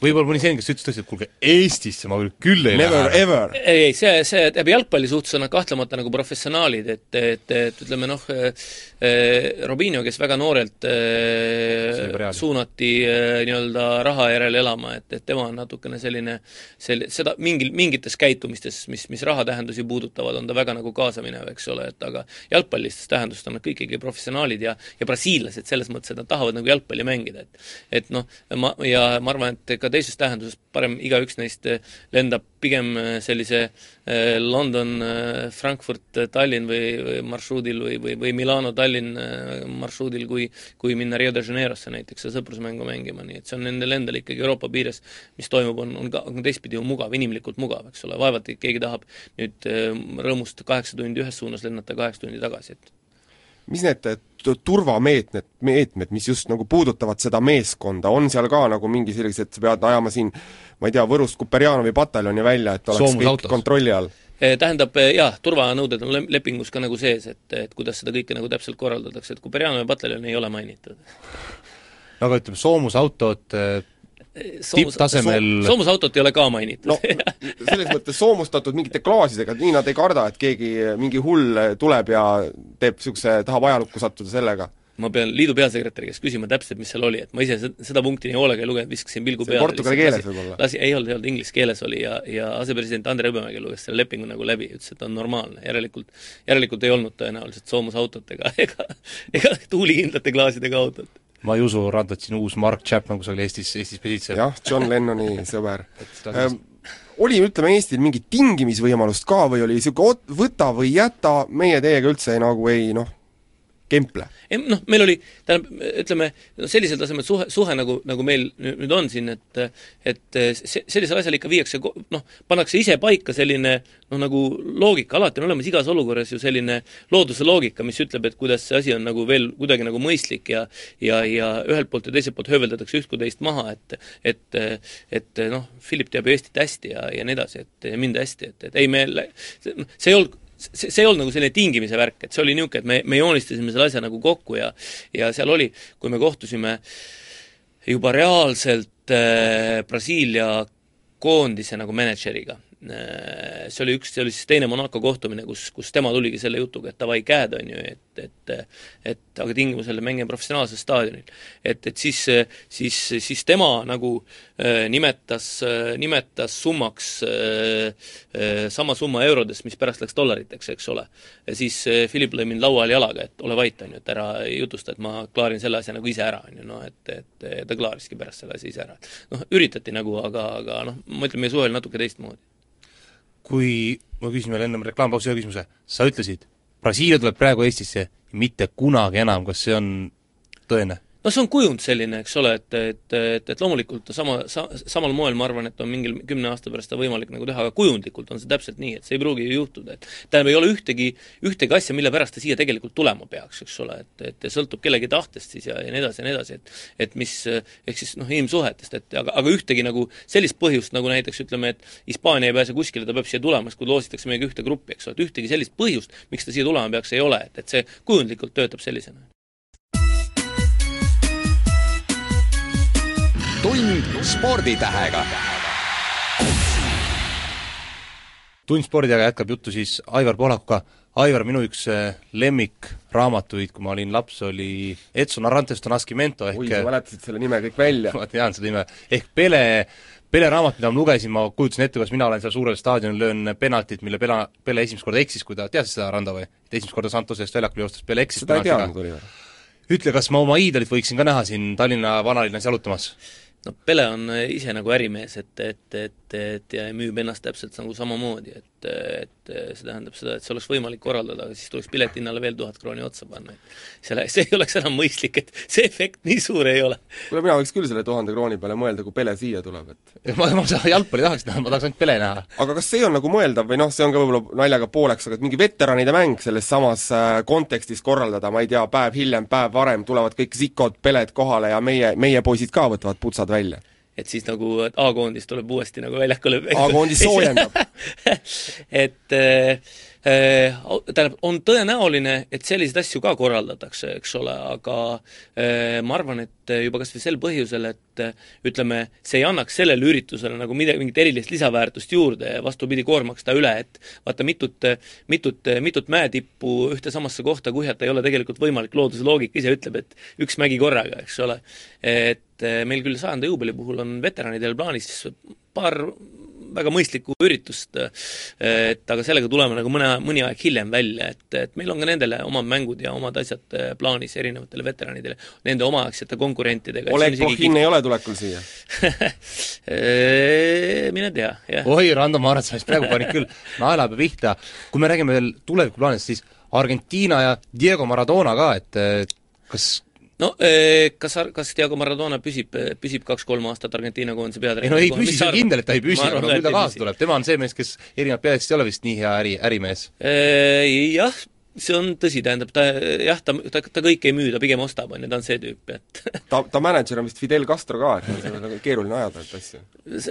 võib-olla mõni selline, kes ütles tõesti, et kuulge, Eestisse ma küll ei Never lähe. ever! ei, ei, see, see, jalgpalli suhtes on nad kahtlemata nagu professionaalid, et, et, et ütleme noh, eh, Robinho, kes väga noorelt eh, suunati eh, nii-öelda raha järele elama, et, et tema on natukene selline, sel-, seda mingil, mingites käitumistes, mis, mis rahatähendusi puudutavad, on ta väga nagu kaasaminev, eks ole, et aga jalgpallistes tähendustes on nad kõik ikkagi professionaalid ja ja brasiillased selles mõttes, et nad tahavad nagu jalgpalli mängida, et et noh, ma, ja ma arvan, et ka teises tähenduses parem igaüks neist eh, lendab pigem eh, sellise eh, London, Frankfurt, Tallinn või, või marsruudil või, või, või Milano, Tallinn marsruudil, kui kui minna Rio de Janeirosse näiteks ja sõprusmängu mängima, nii et see on nendel endal ikkagi Euroopa piires, mis toimub, on, on ka, on teistpidi ju mugav, inimlikult mugav, eks ole, vaevalt keegi tahab nüüd rõõmust kaheksa tundi ühes suunas lennata kaheksa tundi tagasi, et mis need turvameetmed, meetmed, mis just nagu puudutavad seda meeskonda, on seal ka nagu mingi sellised, sa pead ajama siin ma ei tea, Võrust Kuperjanovi pataljoni välja, et oleks kõik autos. kontrolli all? Eh, tähendab eh, jah, turvanõuded on lepingus ka nagu sees, et, et kuidas seda kõike nagu täpselt korraldatakse, et Kuperjanovi pataljoni ei ole mainitud. no aga ütleme, soomusautod, eh, tipptasemel Soomus, soomusautot ei ole ka mainitud no selles mõttes soomustatud mingite klaasidega, nii nad ei karda, et keegi, mingi hull tuleb ja teeb niisuguse, tahab ajalukku sattuda sellega? ma pean liidu peasekretäri käest küsima täpselt, mis seal oli, et ma ise seda punkti nii hoolega ei lugenud, viskasin pilgu peale. portugali keeles võib-olla? lasi, ei olnud, ei olnud, inglise keeles oli ja, ja asepresident Andre Hõbemägi luges selle lepingu nagu läbi, ütles, et on normaalne, järelikult, järelikult ei olnud tõenäoliselt soomusautot ega, ega, ega tuulikindlate klaasidega autot ma ei usu, Randot siin uus Mark Chapman kusagil Eestis, Eestis pesitseb. jah, John Lennoni sõber ähm, oli, ütleme, Eestil mingit tingimisvõimalust ka või oli niisugune võta või jäta, meie teiega üldse nagu ei noh, Kemple. noh, meil oli, tähendab, ütleme, sellisel tasemel suhe, suhe nagu, nagu meil nüüd on siin, et et see, sellisel asjal ikka viiakse noh, pannakse ise paika selline noh, nagu loogika, alati on olemas igas olukorras ju selline looduse loogika, mis ütleb, et kuidas see asi on nagu veel kuidagi nagu mõistlik ja ja, ja ühelt poolt ja teiselt poolt hööveldatakse üht kui teist maha, et et et noh, Philip teab ju Eestit hästi ja, ja nii edasi, et ja mind hästi, et, et ei, me see ei olnud see, see ei olnud nagu selline tingimise värk, et see oli niisugune, et me, me joonistasime selle asja nagu kokku ja ja seal oli, kui me kohtusime juba reaalselt äh, Brasiilia koondise nagu mänedžeriga see oli üks, see oli siis teine Monaco kohtumine, kus, kus tema tuligi selle jutuga, et davai, käed, on ju, et, et et aga tingimusel mängime professionaalsel staadionil. et, et siis, siis, siis tema nagu äh, nimetas, nimetas summaks äh, äh, sama summa eurodes, mis pärast läks dollariteks, eks ole. ja siis äh, Philip lõi mind laua all jalaga, et ole vait, on ju, et ära jutusta, et ma klaarin selle asja nagu ise ära, on ju, noh et, et ta klaariski pärast selle asja ise ära. noh, üritati nagu, aga, aga noh, ma ütlen, meie suhe oli natuke teistmoodi kui ma küsin veel ennem reklaampausi ühe küsimuse, sa ütlesid, Brasiilia tuleb praegu Eestisse, mitte kunagi enam, kas see on tõene? No see on kujund selline, eks ole, et, et, et, et loomulikult sama, sa-, samal moel ma arvan, et on mingil kümne aasta pärast seda võimalik nagu teha, aga kujundlikult on see täpselt nii, et see ei pruugi ju juhtuda, et tähendab, ei ole ühtegi, ühtegi asja, mille pärast ta siia tegelikult tulema peaks, eks ole, et, et sõltub kellegi tahtest siis ja, ja nii edasi ja nii edasi, et et mis, ehk siis noh, inimsuhetest, et aga, aga ühtegi nagu sellist põhjust, nagu näiteks ütleme, et Hispaania ei pääse kuskile, ta peab siia tulema, sest kui loositakse meiega ühte gruppi, eks ole, et ühtegi sellist põhjust, miks ta siia tulema peaks, ei ole, et, et see kujundlikult töötab sellisena tund sporditähega. tund sporditähega jätkab juttu siis Aivar Pohlakuga. Aivar, minu üks äh, lemmikraamatuid, kui ma olin laps, oli Edson Arantes Tonascimento ehk oi, sa mäletasid selle nime kõik välja. ma tean seda nime, ehk Pele Pele raamat, mida ma lugesin, ma kujutasin ette, kuidas mina olen seal suurel staadionil, löön penaltit, mille Pela, Pele esimest korda eksis, kui ta, teadsid seda, Rando, või? et esimest korda Santose eest väljakul joostes Pele eksis seda ei teadnud, Oliver. ütle, kas ma oma iidolit võiksin ka näha siin Tallinna vanalinnas jalutamas? No Pele on äh, ise nagu ärimees, et, et, et, et ja müüb ennast täpselt nagu samamoodi, et, et see tähendab seda, et see oleks võimalik korraldada, aga siis tuleks piletihinnale veel tuhat krooni otsa panna, et selle, see ei oleks enam mõistlik, et see efekt nii suur ei ole. kuule, mina võiks küll selle tuhande krooni peale mõelda, kui Pele siia tuleb, et ma, ma seda jalgpalli tahaks näha, ma tahaks ainult Pele näha. aga kas see on nagu mõeldav või noh, see on ka võib-olla naljaga pooleks, aga et mingi veteranide mäng selles samas äh, kontekstis korraldada, ma ei tea, päev hiljem, päev varem tulevad kõik Zikod, Peled kohale ja meie, meie poisid ka võtavad putsad välja et siis nagu A-koondis tuleb uuesti nagu väljakule A-koondis soojendab. Et äh, äh, tähendab, on tõenäoline, et selliseid asju ka korraldatakse, eks ole, aga äh, ma arvan, et juba kas või sel põhjusel, et ütleme, see ei annaks sellele üritusele nagu midagi, mingit erilist lisaväärtust juurde ja vastupidi, koormaks ta üle, et vaata, mitut, mitut, mitut mäetippu ühte samasse kohta kuhjata ei ole tegelikult võimalik, looduse loogika ise ütleb, et üks mägi korraga, eks ole. et meil küll sajanda juubeli puhul on veteranidel plaanis paar väga mõistlikku üritust, et aga sellega tuleme nagu mõne, mõni aeg hiljem välja, et, et meil on ka nendele omad mängud ja omad asjad plaanis erinevatele veteranidele, nende omaaegsete konkurentidega. Oleg Pohhin ei ole tulekul siia mine tea, jah. oi, Rando, ma arvan, et sa vist praegu panid küll naelapea pihta. kui me räägime veel tulevikuplaanist, siis Argentiina ja Diego Maradona ka, et kas no eh, kas, kas Diego Maradona püsib, püsib kaks-kolm aastat Argentiina koondise peatreener? ei no ei püsi, see on kindel, et ta ei püsi, aga küll ta kaasa tuleb, tema on see mees, kes erinevalt Peletist ei ole vist nii hea äri, ärimees. Eh, jah, see on tõsi, tähendab ta jah, ta, ta, ta kõike ei müü, ta pigem ostab, on ju, ta on see tüüp, et ta, ta mänedžer on vist Fidel Castro ka, et see on nagu keeruline ajada neid asju.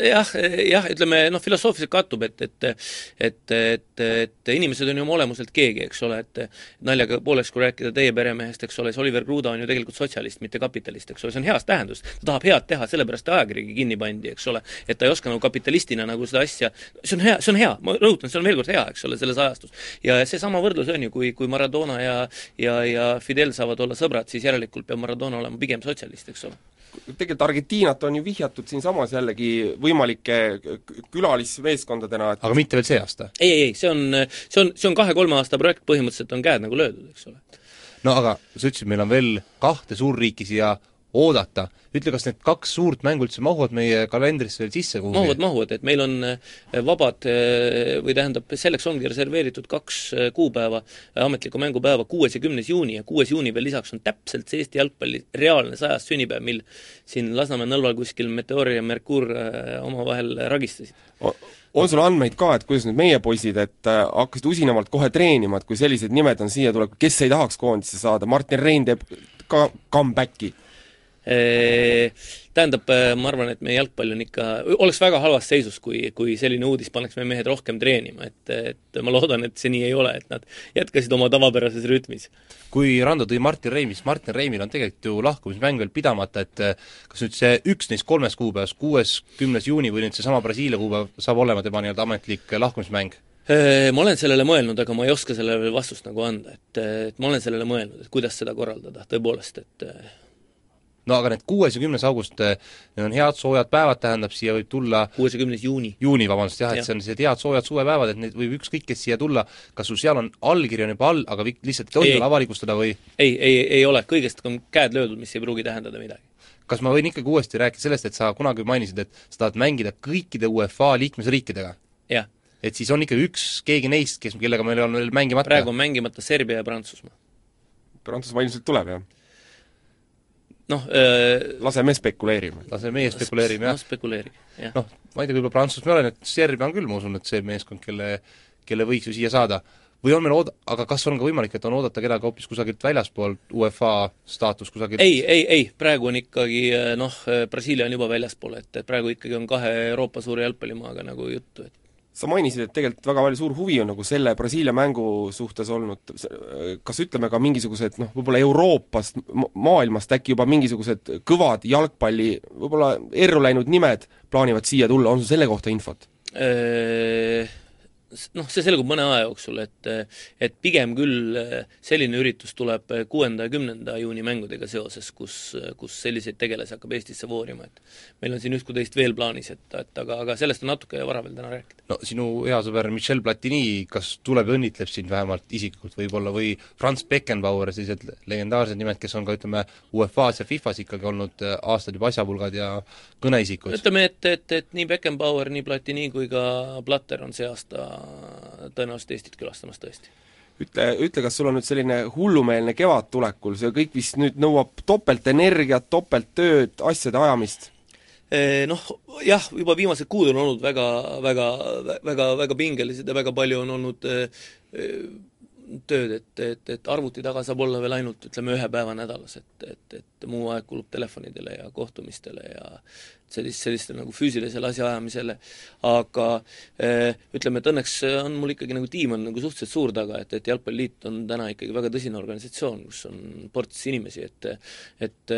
jah, jah, ütleme noh, filosoofiliselt kattub, et, et et, et, et inimesed on ju oma olemuselt keegi, eks ole, et naljaga pooleks, kui rääkida teie peremehest, eks ole, siis Oliver Kruda on ju tegelikult sotsialist, mitte kapitalist, eks ole, see on heas tähenduses. ta tahab head teha, sellepärast ta ajakirjagi kinni pandi, eks ole. et ta ei oska nagu kapitalistina nagu seda asja, see on hea, see on hea, ma rõhutan, see on veel kord hea, eks ole, selles ajastus. ja seesama võrdlus on ju, kui, kui Maradona ja ja, ja Fidel saavad olla sõbrad, siis järelikult peab Maradona olema pigem sotsialist, eks ole tegelikult Argentiinat on ju vihjatud siinsamas jällegi võimalike külalismeeskondadena, et aga mitte veel see aasta? ei, ei, ei, see on, see on, see on kahe-kolme aasta projekt, põhimõtteliselt on käed nagu löödud, eks ole. no aga sa ütlesid, meil on veel kahte suurriiki siia oodata. ütle, kas need kaks suurt mängu üldse mahuvad meie kalendrisse veel sisse kuhugi? mahuvad, mahuvad, et meil on äh, vabad äh, või tähendab, selleks ongi reserveeritud kaks äh, kuupäeva, ametlikku mängupäeva, kuues ja kümnes juuni. Ja kuues juuni veel lisaks on täpselt see Eesti jalgpalli reaalne sajas sünnipäev, mil siin Lasnamäe nõlval kuskil Meteor ja Merkuur omavahel ragistasid. On sul andmeid ka, et kuidas nüüd meie poisid, et äh, hakkasid usinamalt kohe treenima, et kui sellised nimed on siia tulevad, kes ei tahaks koondisse saada, Martin Rein teeb ka comeback'i Tähendab, äh, ma arvan, et meie jalgpall on ikka, oleks väga halvas seisus, kui, kui selline uudis paneks meie mehed rohkem treenima, et, et ma loodan, et see nii ei ole, et nad jätkasid oma tavapärases rütmis. kui Rando tõi Martin Reimi, siis Martin Reimil on tegelikult ju lahkumismäng veel pidamata, et äh, kas nüüd see üks neist kolmest kuupäevast, kuues, kümnes juuni või nüüd seesama Brasiilia kuupäev, saab olema tema nii-öelda ametlik lahkumismäng? Äh, ma olen sellele mõelnud, aga ma ei oska sellele veel vastust nagu anda, et, et ma olen sellele mõelnud, et kuidas seda korraldada, tõepoolest, et no aga need kuues ja kümnes august, eh, need on head soojad päevad, tähendab, siia võib tulla kuues ja kümnes juuni. juuni, vabandust, jah ja., et see on sellised head soojad suvepäevad, et neid võib ükskõik kes siia tulla, kas sul seal on allkiri on juba all, aga lihtsalt ei tohi veel avalikustada või? ei, ei, ei ole, kõigest on käed löödud, mis ei pruugi tähendada midagi kas ma võin ikkagi uuesti rääkida sellest, et sa kunagi mainisid, et sa tahad mängida kõikide UEFA liikmesriikidega? jah. et siis on ikka üks, keegi neist, kes, kellega meil on veel mängimata? praegu on mängimata Serbia ja Prantsusmaa. Prantsusmaa ilmselt tuleb, jah? Noh äh, lase me spekuleerime. lase meie spekuleerime, jah. noh, spekuleerige, jah. noh, ma ei tea, võib-olla Prantsusmaa ei ole, et Serbia on küll, ma usun, et see meeskond, kelle, kelle võiks ju siia saada. või on meil ood-, aga kas on ka võimalik, et on oodata kedagi hoopis kusagilt väljaspool UEFA staatus kusagilt ei, ei, ei, praegu on ikkagi noh, Brasiilia on juba väljaspool, et, et praegu ikkagi on kahe Euroopa suure jalgpallimaaga nagu juttu, et sa mainisid, et tegelikult väga palju suur huvi on nagu selle Brasiilia mängu suhtes olnud, kas ütleme ka mingisugused noh, võib-olla Euroopast, maailmast äkki juba mingisugused kõvad jalgpalli võib-olla erru läinud nimed plaanivad siia tulla, on sul selle kohta infot? Noh, see selgub mõne aja jooksul, et et pigem küll selline üritus tuleb kuuenda ja kümnenda juuni mängudega seoses, kus, kus selliseid tegelasi hakkab Eestisse voorima, et meil on siin üht-teist veel plaanis, et, et aga, aga sellest on natuke vara veel täna rääkida. no sinu hea sõber Michel Platini, kas tuleb ja õnnitleb sind vähemalt isiklikult võib-olla või Franz Beckenbauer, sellised legendaarsed nimed, kes on ka ütleme, UEFA-s ja FIFA-s ikkagi olnud aastaid juba asjapulgad ja kõneisikud? ütleme, et, et, et nii Beckenbauer, nii Platini kui ka Platter on see aasta tõenäoliselt Eestit külastamas tõesti. ütle, ütle, kas sul on nüüd selline hullumeelne kevad tulekul, see kõik vist nüüd nõuab topeltenergiat, topelttööd, asjade ajamist? Noh, jah, juba viimased kuud on olnud väga, väga, väga, väga pingelised ja väga palju on olnud tööd, et, et, et arvuti taga saab olla veel ainult ütleme, ühe päeva nädalas, et, et, et muu aeg kulub telefonidele ja kohtumistele ja sellist, sellistele nagu füüsilisele asjaajamisele, aga eh, ütleme, et õnneks on mul ikkagi nagu tiim on nagu suhteliselt suur taga, et, et Jalgpalliliit on täna ikkagi väga tõsine organisatsioon, kus on ports inimesi, et et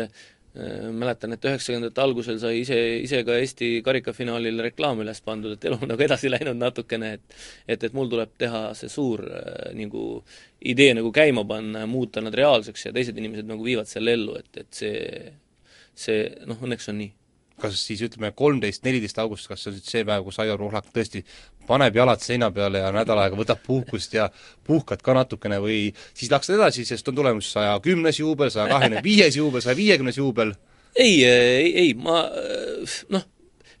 mäletan, et üheksakümnendate algusel sai ise, ise ka Eesti karikafinaalil reklaam üles pandud, et elu on nagu edasi läinud natukene, et et, et mul tuleb teha see suur äh, nagu idee nagu käima panna ja muuta nad reaalseks ja teised inimesed nagu viivad selle ellu, et, et see, see noh, õnneks on nii kas siis ütleme, kolmteist, neliteist august, kas see on see päev, kus Aivar Ruhlak tõesti paneb jalad seina peale ja nädal aega võtab puhkust ja puhkad ka natukene või siis läks edasi, sest on tulemas saja kümnes juubel, saja kahekümne viies juubel, saja viiekümnes juubel? ei, ei, ei, ma noh,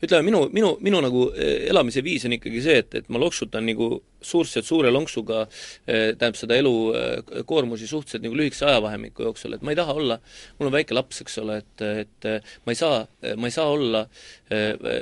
ütleme, minu, minu, minu nagu eh, elamise viis on ikkagi see, et, et ma loksutan nagu suhteliselt suure lonksuga eh, tähendab seda elukoormusi eh, suhteliselt nagu lühikese ajavahemiku jooksul, et ma ei taha olla, mul on väike laps, eks ole, et, et ma ei saa, ma ei saa olla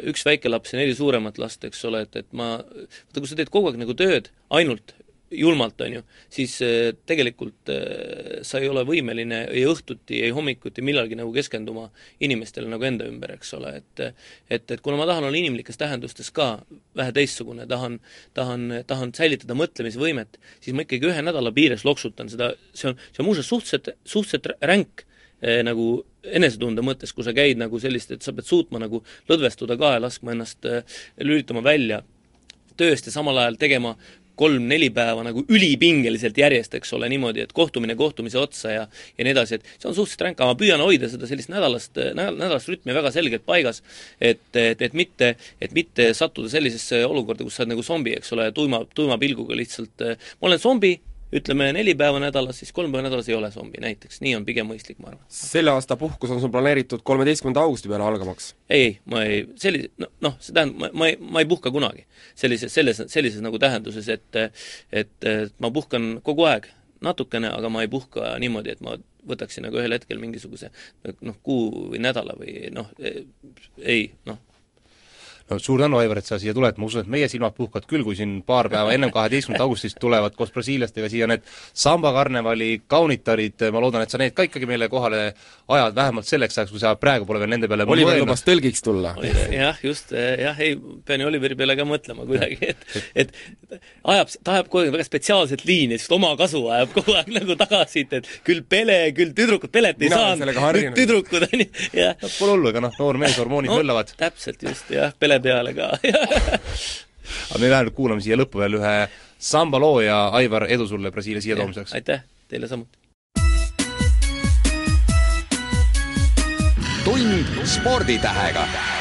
üks väike laps ja neli suuremat last, eks ole, et, et ma, vaata, kui sa teed kogu aeg nagu tööd ainult julmalt, on ju, siis äh, tegelikult äh, sa ei ole võimeline ei õhtuti, ei hommikuti millalgi nagu keskenduma inimestele nagu enda ümber, eks ole, et et, et kuna ma tahan olla inimlikes tähendustes ka vähe teistsugune, tahan, tahan, tahan säilitada mõtlemisvõimet, siis ma ikkagi ühe nädala piires loksutan seda, see on, see on muuseas suhteliselt, suhteliselt ränk eh, nagu enesetunde mõttes, kui sa käid nagu sellist, et sa pead suutma nagu lõdvestuda ka ja laskma ennast lülitama välja tööst ja samal ajal tegema kolm-neli päeva nagu ülipingeliselt järjest, eks ole, niimoodi, et kohtumine kohtumise otsa ja ja nii edasi, et see on suhteliselt ränk, aga ma püüan hoida seda sellist nädalast, nädal, nädalast rütmi väga selgelt paigas, et, et, et mitte, et mitte sattuda sellisesse olukorda, kus sa oled nagu zombi, eks ole, tuima, tuima pilguga lihtsalt, ma olen zombi, ütleme neli päeva nädalas, siis kolm päeva nädalas ei ole zombi näiteks, nii on pigem mõistlik, ma arvan. selle aasta puhkus on sul planeeritud kolmeteistkümnenda augusti peale algamaks? ei, ei, ma ei, sellise, noh, see tähendab, ma, ma ei, ma ei puhka kunagi. sellises, selles, sellises nagu tähenduses, et et, et ma puhkan kogu aeg natukene, aga ma ei puhka niimoodi, et ma võtaksin nagu ühel hetkel mingisuguse noh, kuu või nädala või noh, ei, noh, no suur tänu, Aivar, et sa siia tuled, ma usun, et meie silmad puhkavad küll, kui siin paar päeva ennem kaheteistkümnendat augustist tulevad koos brasiillastega siia need samba karnevali kaunitarid, ma loodan, et sa need ka ikkagi meile kohale ajad, vähemalt selleks ajaks, kui sa praegu pole veel nende peale Oliver lubas tõlgiks tulla. jah, just, jah, ei, pean ju Oliveri peale ka mõtlema kuidagi, et et ajab, ta ajab kogu aeg väga spetsiaalset liini, sest omakasu ajab kogu aeg nagu tagasi, et küll Pele, küll tüdrukud, Pelet ei saanud, nüüd tüdrukud on ju, jah. Pole hullu, ega noh, noor mees, hormoonid no, möllavad. täpselt just, jah, Pele peale ka aga me läheme nüüd kuulame siia lõppu veel ühe samba loo ja Aivar, edu sulle Brasiilia siia toomiseks! aitäh, teile samuti! tund sporditähega